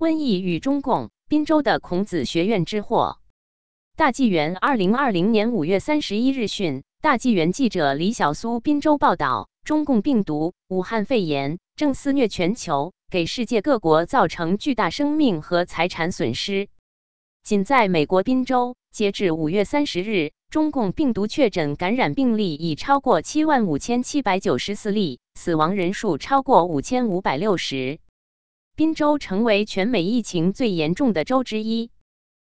瘟疫与中共，滨州的孔子学院之祸。大纪元二零二零年五月三十一日讯，大纪元记者李小苏滨州报道：中共病毒武汉肺炎正肆虐全球，给世界各国造成巨大生命和财产损失。仅在美国滨州，截至五月三十日，中共病毒确诊感染病例已超过七万五千七百九十四例，死亡人数超过五千五百六十。宾州成为全美疫情最严重的州之一。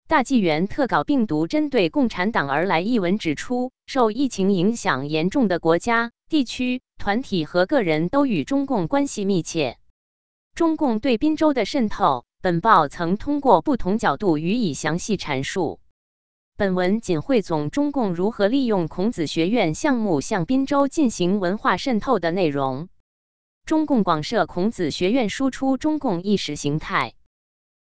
大纪元特稿病毒针对共产党而来一文指出，受疫情影响严重的国家、地区、团体和个人都与中共关系密切。中共对宾州的渗透，本报曾通过不同角度予以详细阐述。本文仅汇总中共如何利用孔子学院项目向宾州进行文化渗透的内容。中共广设孔子学院，输出中共意识形态。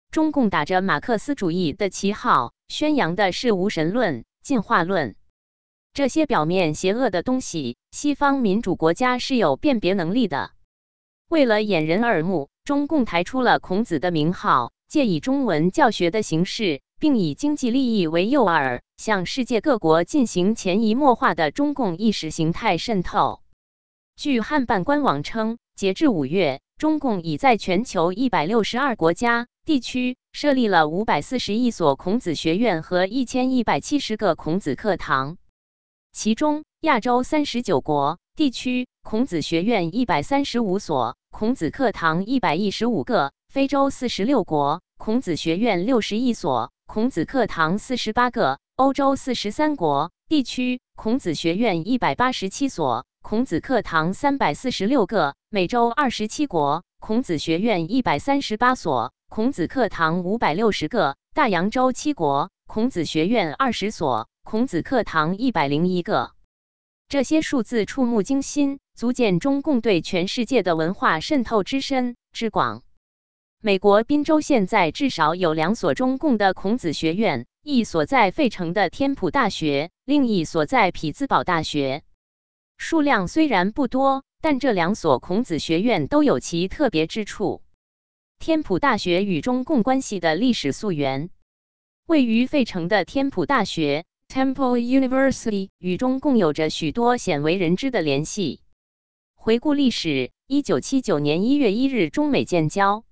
中共打着马克思主义的旗号，宣扬的是无神论、进化论。这些表面邪恶的东西，西方民主国家是有辨别能力的。为了掩人耳目，中共抬出了孔子的名号，借以中文教学的形式，并以经济利益为诱饵，向世界各国进行潜移默化的中共意识形态渗透。据汉办官网称，截至五月，中共已在全球一百六十二国家。地区设立了五百四十一所孔子学院和一千一百七十个孔子课堂，其中亚洲三十九国地区孔子学院一百三十五所，孔子课堂一百一十五个；非洲四十六国孔子学院六十一所，孔子课堂四十八个；欧洲四十三国地区孔子学院一百八十七所，孔子课堂三百四十六个；美洲二十七国孔子学院一百三十八所。孔子课堂五百六十个，大洋洲七国孔子学院二十所，孔子课堂一百零一个。这些数字触目惊心，足见中共对全世界的文化渗透之深之广。美国宾州现在至少有两所中共的孔子学院，一所在费城的天普大学，另一所在匹兹堡大学。数量虽然不多，但这两所孔子学院都有其特别之处。天普大学与中共关系的历史溯源，位于费城的天普大学 （Temple University） 与中共有着许多鲜为人知的联系。回顾历史，一九七九年一月一日，中美建交。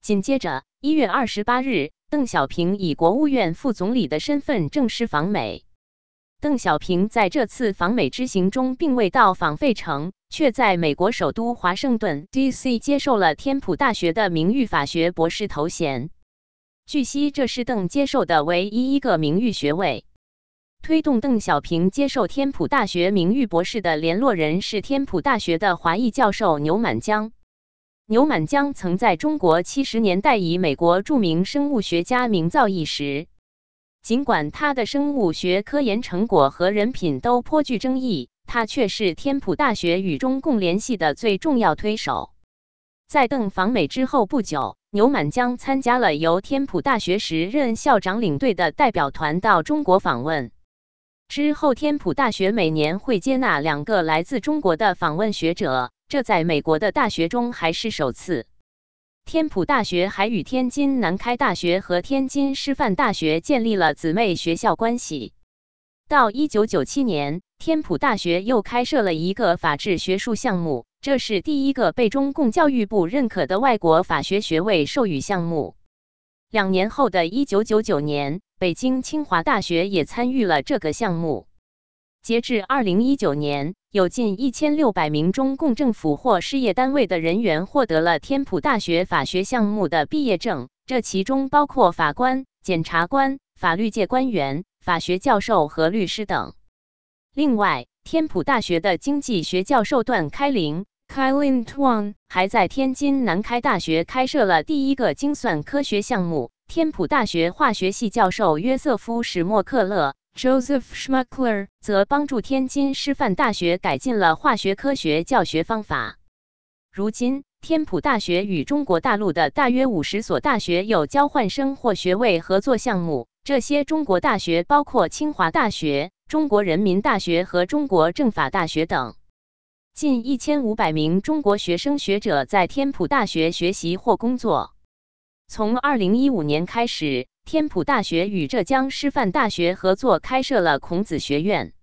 紧接着，一月二十八日，邓小平以国务院副总理的身份正式访美。邓小平在这次访美之行中，并未到访费城，却在美国首都华盛顿 （D.C.） 接受了天普大学的名誉法学博士头衔。据悉，这是邓接受的唯一一个名誉学位。推动邓小平接受天普大学名誉博士的联络人是天普大学的华裔教授牛满江。牛满江曾在中国七十年代以美国著名生物学家名噪一时。尽管他的生物学科研成果和人品都颇具争议，他却是天普大学与中共联系的最重要推手。在邓访美之后不久，牛满江参加了由天普大学时任校长领队的代表团到中国访问。之后，天普大学每年会接纳两个来自中国的访问学者，这在美国的大学中还是首次。天普大学还与天津南开大学和天津师范大学建立了姊妹学校关系。到一九九七年，天普大学又开设了一个法治学术项目，这是第一个被中共教育部认可的外国法学学位授予项目。两年后的一九九九年，北京清华大学也参与了这个项目。截至二零一九年。有近一千六百名中共政府或事业单位的人员获得了天普大学法学项目的毕业证，这其中包括法官、检察官、法律界官员、法学教授和律师等。另外，天普大学的经济学教授段开林 （Kailin Tuan） 还在天津南开大学开设了第一个精算科学项目。天普大学化学系教授约瑟夫·史莫克勒。Joseph Schmuckler 则帮助天津师范大学改进了化学科学教学方法。如今，天普大学与中国大陆的大约五十所大学有交换生或学位合作项目。这些中国大学包括清华大学、中国人民大学和中国政法大学等。近一千五百名中国学生学者在天普大学学习或工作。从二零一五年开始，天普大学与浙江师范大学合作开设了孔子学院。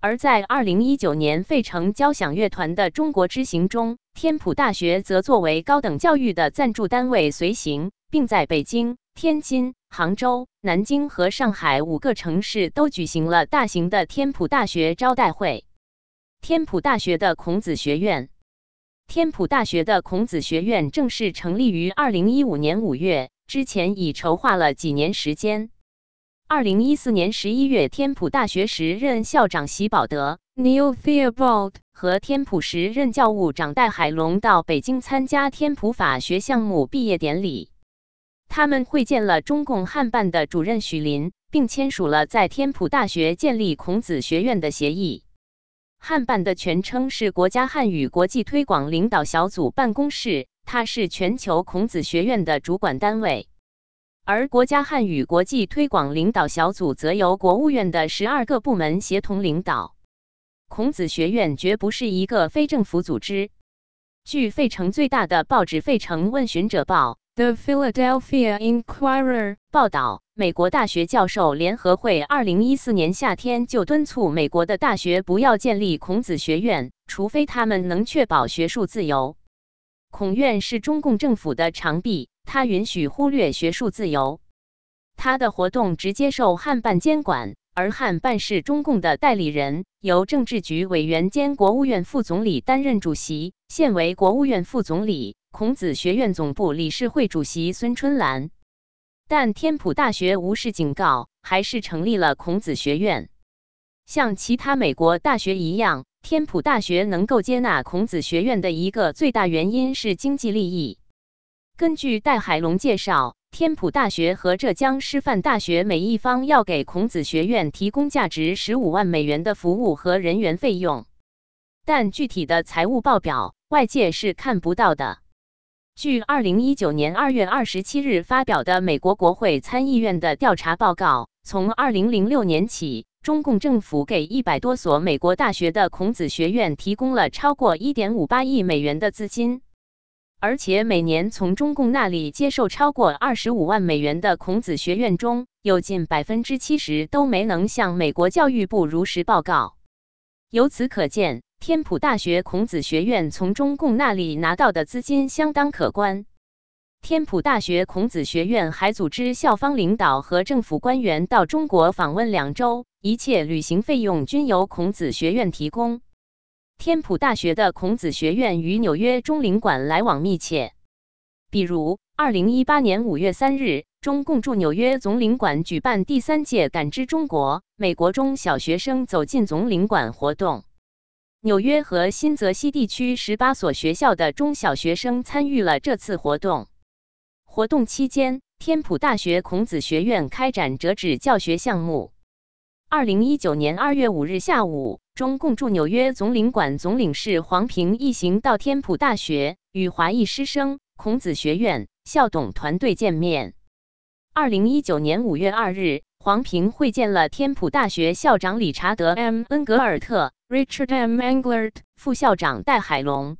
而在二零一九年费城交响乐团的中国之行中，天普大学则作为高等教育的赞助单位随行，并在北京、天津、杭州、南京和上海五个城市都举行了大型的天普大学招待会。天普大学的孔子学院，天普大学的孔子学院正式成立于二零一五年五月，之前已筹划了几年时间。二零一四年十一月，天普大学时任校长席宝德 （Neil Theobald） 和天普时任教务长戴海龙到北京参加天普法学项目毕业典礼。他们会见了中共汉办的主任许林，并签署了在天普大学建立孔子学院的协议。汉办的全称是国家汉语国际推广领导小组办公室，它是全球孔子学院的主管单位。而国家汉语国际推广领导小组则由国务院的十二个部门协同领导。孔子学院绝不是一个非政府组织。据费城最大的报纸《费城问询者报》（The Philadelphia Inquirer） 报道，美国大学教授联合会二零一四年夏天就敦促美国的大学不要建立孔子学院，除非他们能确保学术自由。孔院是中共政府的长臂。他允许忽略学术自由，他的活动直接受汉办监管，而汉办是中共的代理人，由政治局委员兼国务院副总理担任主席，现为国务院副总理。孔子学院总部理事会主席孙春兰，但天普大学无视警告，还是成立了孔子学院。像其他美国大学一样，天普大学能够接纳孔子学院的一个最大原因是经济利益。根据戴海龙介绍，天普大学和浙江师范大学每一方要给孔子学院提供价值十五万美元的服务和人员费用，但具体的财务报表外界是看不到的。据二零一九年二月二十七日发表的美国国会参议院的调查报告，从二零零六年起，中共政府给一百多所美国大学的孔子学院提供了超过一点五八亿美元的资金。而且每年从中共那里接受超过二十五万美元的孔子学院中，有近百分之七十都没能向美国教育部如实报告。由此可见，天普大学孔子学院从中共那里拿到的资金相当可观。天普大学孔子学院还组织校方领导和政府官员到中国访问两周，一切旅行费用均由孔子学院提供。天普大学的孔子学院与纽约中领馆来往密切，比如，二零一八年五月三日，中共驻纽约总领馆举办第三届“感知中国”美国中小学生走进总领馆活动。纽约和新泽西地区十八所学校的中小学生参与了这次活动。活动期间，天普大学孔子学院开展折纸教学项目。二零一九年二月五日下午。中共驻纽约总领馆总领事黄平一行到天普大学，与华裔师生、孔子学院校董团队见面。二零一九年五月二日，黄平会见了天普大学校长理查德 ·M· 恩格尔特 （Richard M. Englert）、副校长戴海龙。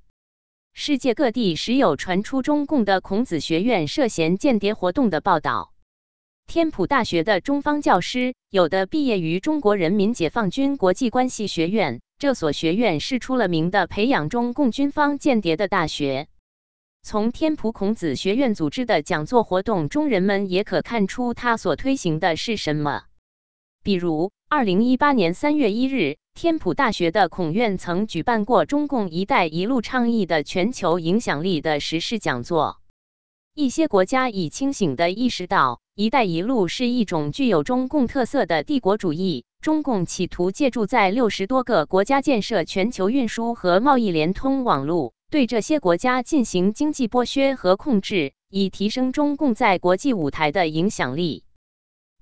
世界各地时有传出中共的孔子学院涉嫌间谍活动的报道。天普大学的中方教师，有的毕业于中国人民解放军国际关系学院。这所学院是出了名的培养中共军方间谍的大学。从天普孔子学院组织的讲座活动中，人们也可看出他所推行的是什么。比如，二零一八年三月一日，天普大学的孔院曾举办过中共“一带一路”倡议的全球影响力的实施讲座。一些国家已清醒地意识到。“一带一路”是一种具有中共特色的帝国主义。中共企图借助在六十多个国家建设全球运输和贸易联通网络，对这些国家进行经济剥削和控制，以提升中共在国际舞台的影响力。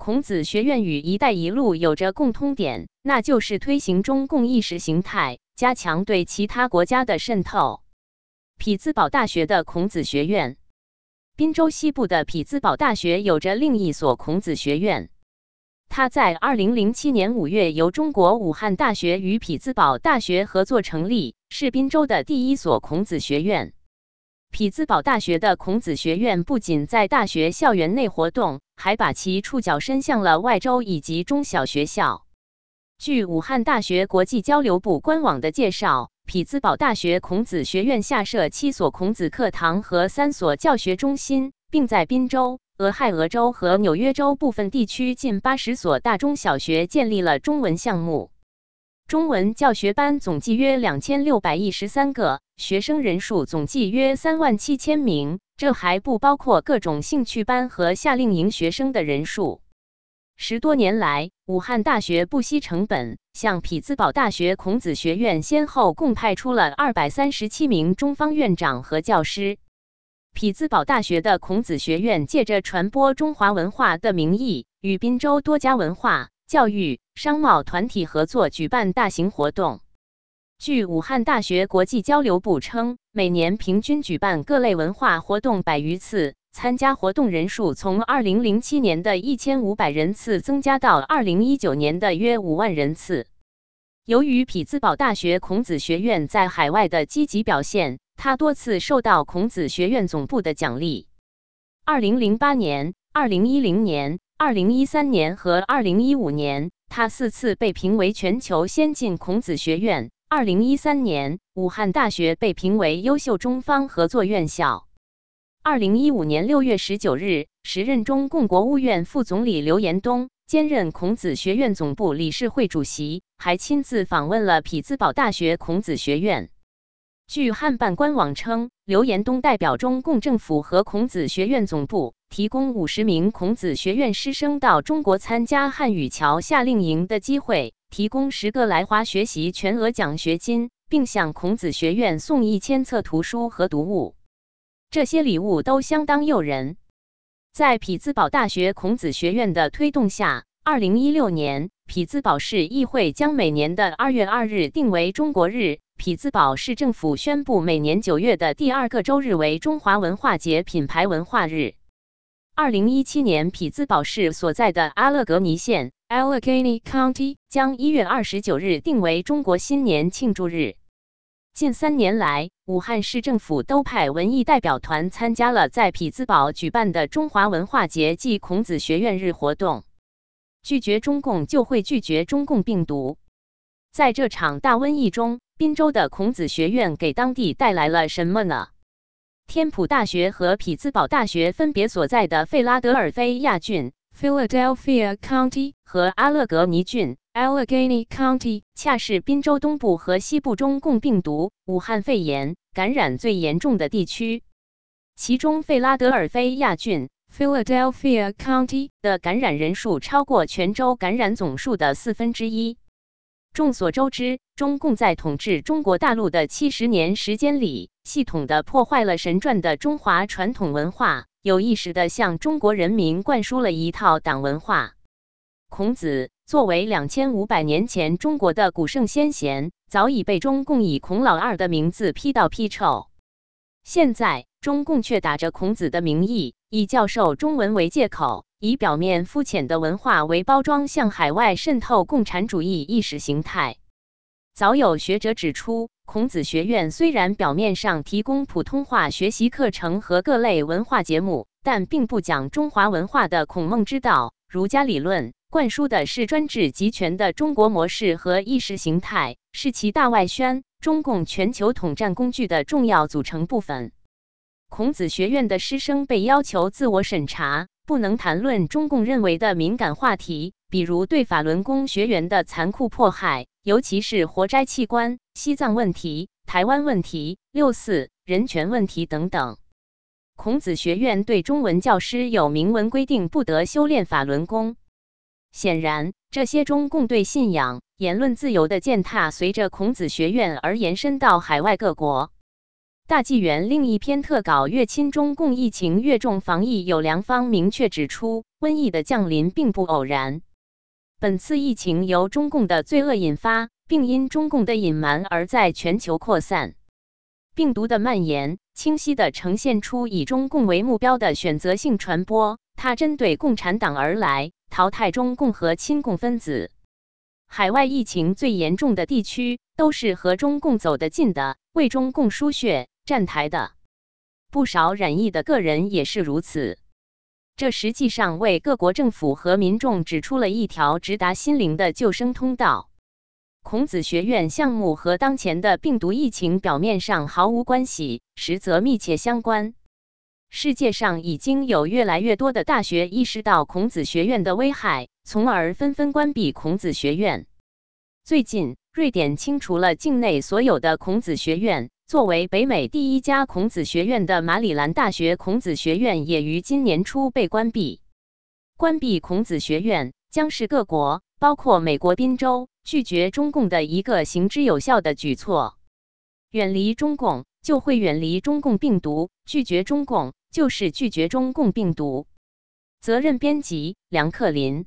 孔子学院与“一带一路”有着共通点，那就是推行中共意识形态，加强对其他国家的渗透。匹兹堡大学的孔子学院。滨州西部的匹兹堡大学有着另一所孔子学院，它在2007年5月由中国武汉大学与匹兹堡大学合作成立，是滨州的第一所孔子学院。匹兹堡大学的孔子学院不仅在大学校园内活动，还把其触角伸向了外州以及中小学校。据武汉大学国际交流部官网的介绍，匹兹堡大学孔子学院下设七所孔子课堂和三所教学中心，并在宾州。俄亥俄州和纽约州部分地区近八十所大中小学建立了中文项目，中文教学班总计约两千六百一十三个，学生人数总计约三万七千名。这还不包括各种兴趣班和夏令营学生的人数。十多年来，武汉大学不惜成本，向匹兹堡大学孔子学院先后共派出了二百三十七名中方院长和教师。匹兹堡大学的孔子学院借着传播中华文化的名义，与滨州多家文化、教育、商贸团体合作举办大型活动。据武汉大学国际交流部称，每年平均举办各类文化活动百余次，参加活动人数从2007年的一千五百人次增加到2019年的约五万人次。由于匹兹堡大学孔子学院在海外的积极表现。他多次受到孔子学院总部的奖励。二零零八年、二零一零年、二零一三年和二零一五年，他四次被评为全球先进孔子学院。二零一三年，武汉大学被评为优秀中方合作院校。二零一五年六月十九日，时任中共国务院副总理刘延东兼任孔子学院总部理事会主席，还亲自访问了匹兹堡大学孔子学院。据汉办官网称，刘延东代表中共政府和孔子学院总部，提供五十名孔子学院师生到中国参加汉语桥夏令营的机会，提供十个来华学习全额奖学金，并向孔子学院送一千册图书和读物。这些礼物都相当诱人。在匹兹堡大学孔子学院的推动下，二零一六年，匹兹堡市议会将每年的二月二日定为中国日。匹兹堡市政府宣布，每年九月的第二个周日为中华文化节品牌文化日。二零一七年，匹兹堡市所在的阿勒格尼县 （Allegheny County） 将一月二十九日定为中国新年庆祝日。近三年来，武汉市政府都派文艺代表团参加了在匹兹堡举办的中华文化节暨孔子学院日活动。拒绝中共，就会拒绝中共病毒。在这场大瘟疫中，滨州的孔子学院给当地带来了什么呢？天普大学和匹兹堡大学分别所在的费拉德尔菲亚郡 （Philadelphia County） 和阿勒格尼郡 （Allegheny County） 恰是滨州东部和西部中共病毒武汉肺炎感染最严重的地区。其中，费拉德尔菲亚郡 （Philadelphia County） 的感染人数超过全州感染总数的四分之一。众所周知，中共在统治中国大陆的七十年时间里，系统的破坏了神传的中华传统文化，有意识的向中国人民灌输了一套党文化。孔子作为两千五百年前中国的古圣先贤，早已被中共以孔老二的名字批到批臭。现在，中共却打着孔子的名义，以教授中文为借口。以表面肤浅的文化为包装，向海外渗透共产主义意识形态。早有学者指出，孔子学院虽然表面上提供普通话学习课程和各类文化节目，但并不讲中华文化的孔孟之道、儒家理论，灌输的是专制集权的中国模式和意识形态，是其大外宣、中共全球统战工具的重要组成部分。孔子学院的师生被要求自我审查。不能谈论中共认为的敏感话题，比如对法轮功学员的残酷迫害，尤其是活摘器官、西藏问题、台湾问题、六四人权问题等等。孔子学院对中文教师有明文规定，不得修炼法轮功。显然，这些中共对信仰、言论自由的践踏，随着孔子学院而延伸到海外各国。大纪元另一篇特稿《越亲中共疫情越重防疫有良方》明确指出，瘟疫的降临并不偶然。本次疫情由中共的罪恶引发，并因中共的隐瞒而在全球扩散。病毒的蔓延，清晰地呈现出以中共为目标的选择性传播。它针对共产党而来，淘汰中共和亲共分子。海外疫情最严重的地区，都是和中共走得近的，为中共输血。站台的不少染疫的个人也是如此。这实际上为各国政府和民众指出了一条直达心灵的救生通道。孔子学院项目和当前的病毒疫情表面上毫无关系，实则密切相关。世界上已经有越来越多的大学意识到孔子学院的危害，从而纷纷关闭孔子学院。最近，瑞典清除了境内所有的孔子学院。作为北美第一家孔子学院的马里兰大学孔子学院也于今年初被关闭。关闭孔子学院将是各国，包括美国宾州，拒绝中共的一个行之有效的举措。远离中共，就会远离中共病毒；拒绝中共，就是拒绝中共病毒。责任编辑：梁克林。